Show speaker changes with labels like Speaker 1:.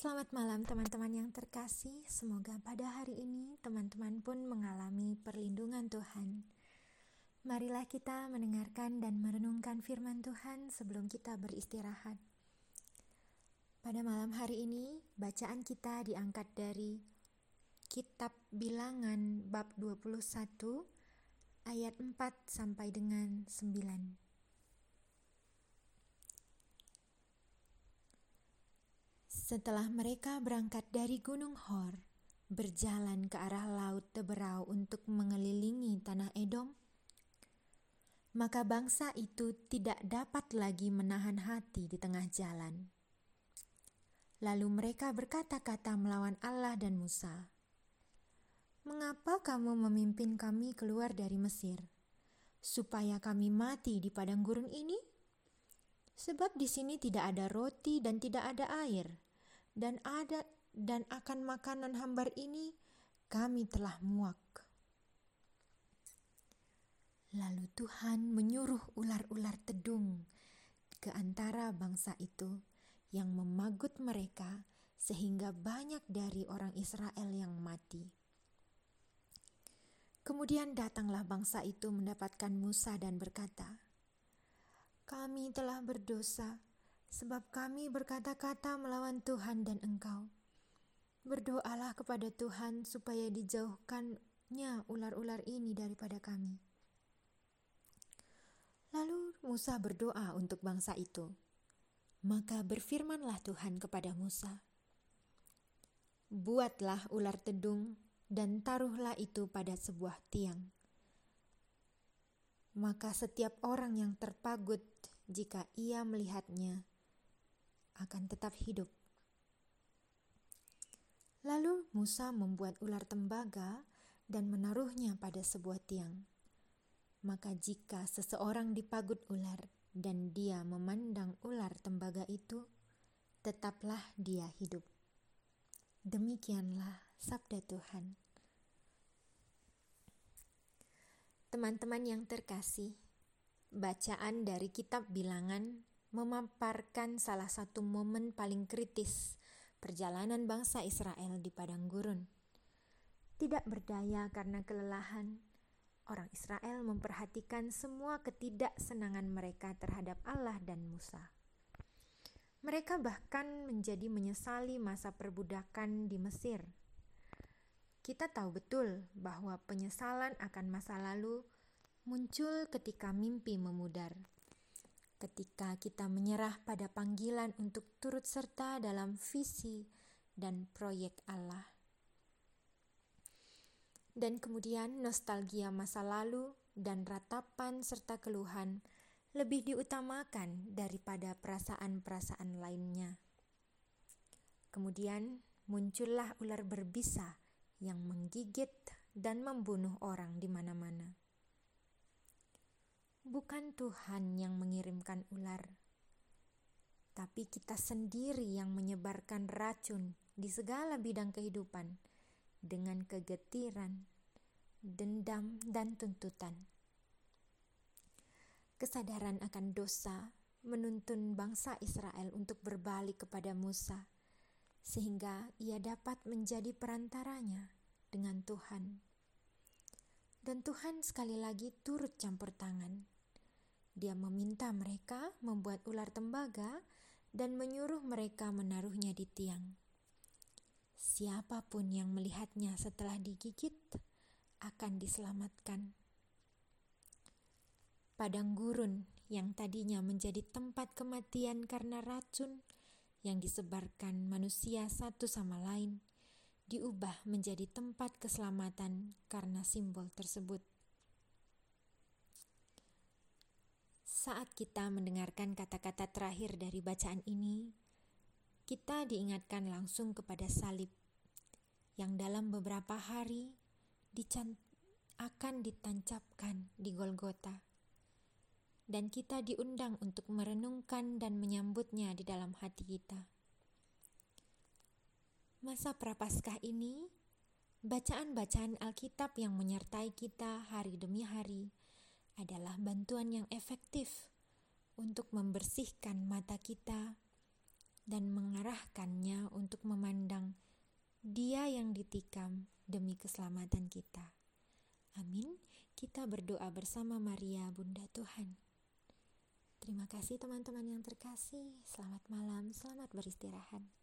Speaker 1: Selamat malam teman-teman yang terkasih. Semoga pada hari ini teman-teman pun mengalami perlindungan Tuhan. Marilah kita mendengarkan dan merenungkan firman Tuhan sebelum kita beristirahat. Pada malam hari ini, bacaan kita diangkat dari Kitab Bilangan bab 21 ayat 4 sampai dengan 9. Setelah mereka berangkat dari Gunung Hor, berjalan ke arah Laut Teberau untuk mengelilingi tanah Edom, maka bangsa itu tidak dapat lagi menahan hati di tengah jalan. Lalu mereka berkata-kata melawan Allah dan Musa, "Mengapa kamu memimpin kami keluar dari Mesir, supaya kami mati di padang gurun ini? Sebab di sini tidak ada roti dan tidak ada air." Dan ada dan akan makanan hambar ini kami telah muak. Lalu Tuhan menyuruh ular-ular tedung ke antara bangsa itu yang memagut mereka sehingga banyak dari orang Israel yang mati. Kemudian datanglah bangsa itu mendapatkan Musa dan berkata, "Kami telah berdosa sebab kami berkata-kata melawan Tuhan dan Engkau. Berdoalah kepada Tuhan supaya dijauhkannya ular-ular ini daripada kami. Lalu Musa berdoa untuk bangsa itu. Maka berfirmanlah Tuhan kepada Musa, "Buatlah ular tedung dan taruhlah itu pada sebuah tiang." Maka setiap orang yang terpagut jika ia melihatnya akan tetap hidup. Lalu Musa membuat ular tembaga dan menaruhnya pada sebuah tiang. Maka jika seseorang dipagut ular dan dia memandang ular tembaga itu, tetaplah dia hidup. Demikianlah sabda Tuhan. Teman-teman yang terkasih, bacaan dari kitab Bilangan memaparkan salah satu momen paling kritis perjalanan bangsa Israel di padang gurun. Tidak berdaya karena kelelahan, orang Israel memperhatikan semua ketidaksenangan mereka terhadap Allah dan Musa. Mereka bahkan menjadi menyesali masa perbudakan di Mesir. Kita tahu betul bahwa penyesalan akan masa lalu muncul ketika mimpi memudar ketika kita menyerah pada panggilan untuk turut serta dalam visi dan proyek Allah. Dan kemudian nostalgia masa lalu dan ratapan serta keluhan lebih diutamakan daripada perasaan-perasaan lainnya. Kemudian muncullah ular berbisa yang menggigit dan membunuh orang di mana-mana bukan Tuhan yang mengirimkan ular, tapi kita sendiri yang menyebarkan racun di segala bidang kehidupan dengan kegetiran, dendam, dan tuntutan. Kesadaran akan dosa menuntun bangsa Israel untuk berbalik kepada Musa, sehingga ia dapat menjadi perantaranya dengan Tuhan. Dan Tuhan sekali lagi turut campur tangan dia meminta mereka membuat ular tembaga dan menyuruh mereka menaruhnya di tiang. Siapa pun yang melihatnya setelah digigit akan diselamatkan. Padang gurun yang tadinya menjadi tempat kematian karena racun yang disebarkan manusia satu sama lain, diubah menjadi tempat keselamatan karena simbol tersebut. Saat kita mendengarkan kata-kata terakhir dari bacaan ini, kita diingatkan langsung kepada salib yang dalam beberapa hari akan ditancapkan di Golgota. Dan kita diundang untuk merenungkan dan menyambutnya di dalam hati kita. Masa prapaskah ini, bacaan-bacaan Alkitab yang menyertai kita hari demi hari adalah bantuan yang efektif untuk membersihkan mata kita, dan mengarahkannya untuk memandang Dia yang ditikam demi keselamatan kita. Amin. Kita berdoa bersama Maria, Bunda Tuhan. Terima kasih teman-teman yang terkasih. Selamat malam, selamat beristirahat.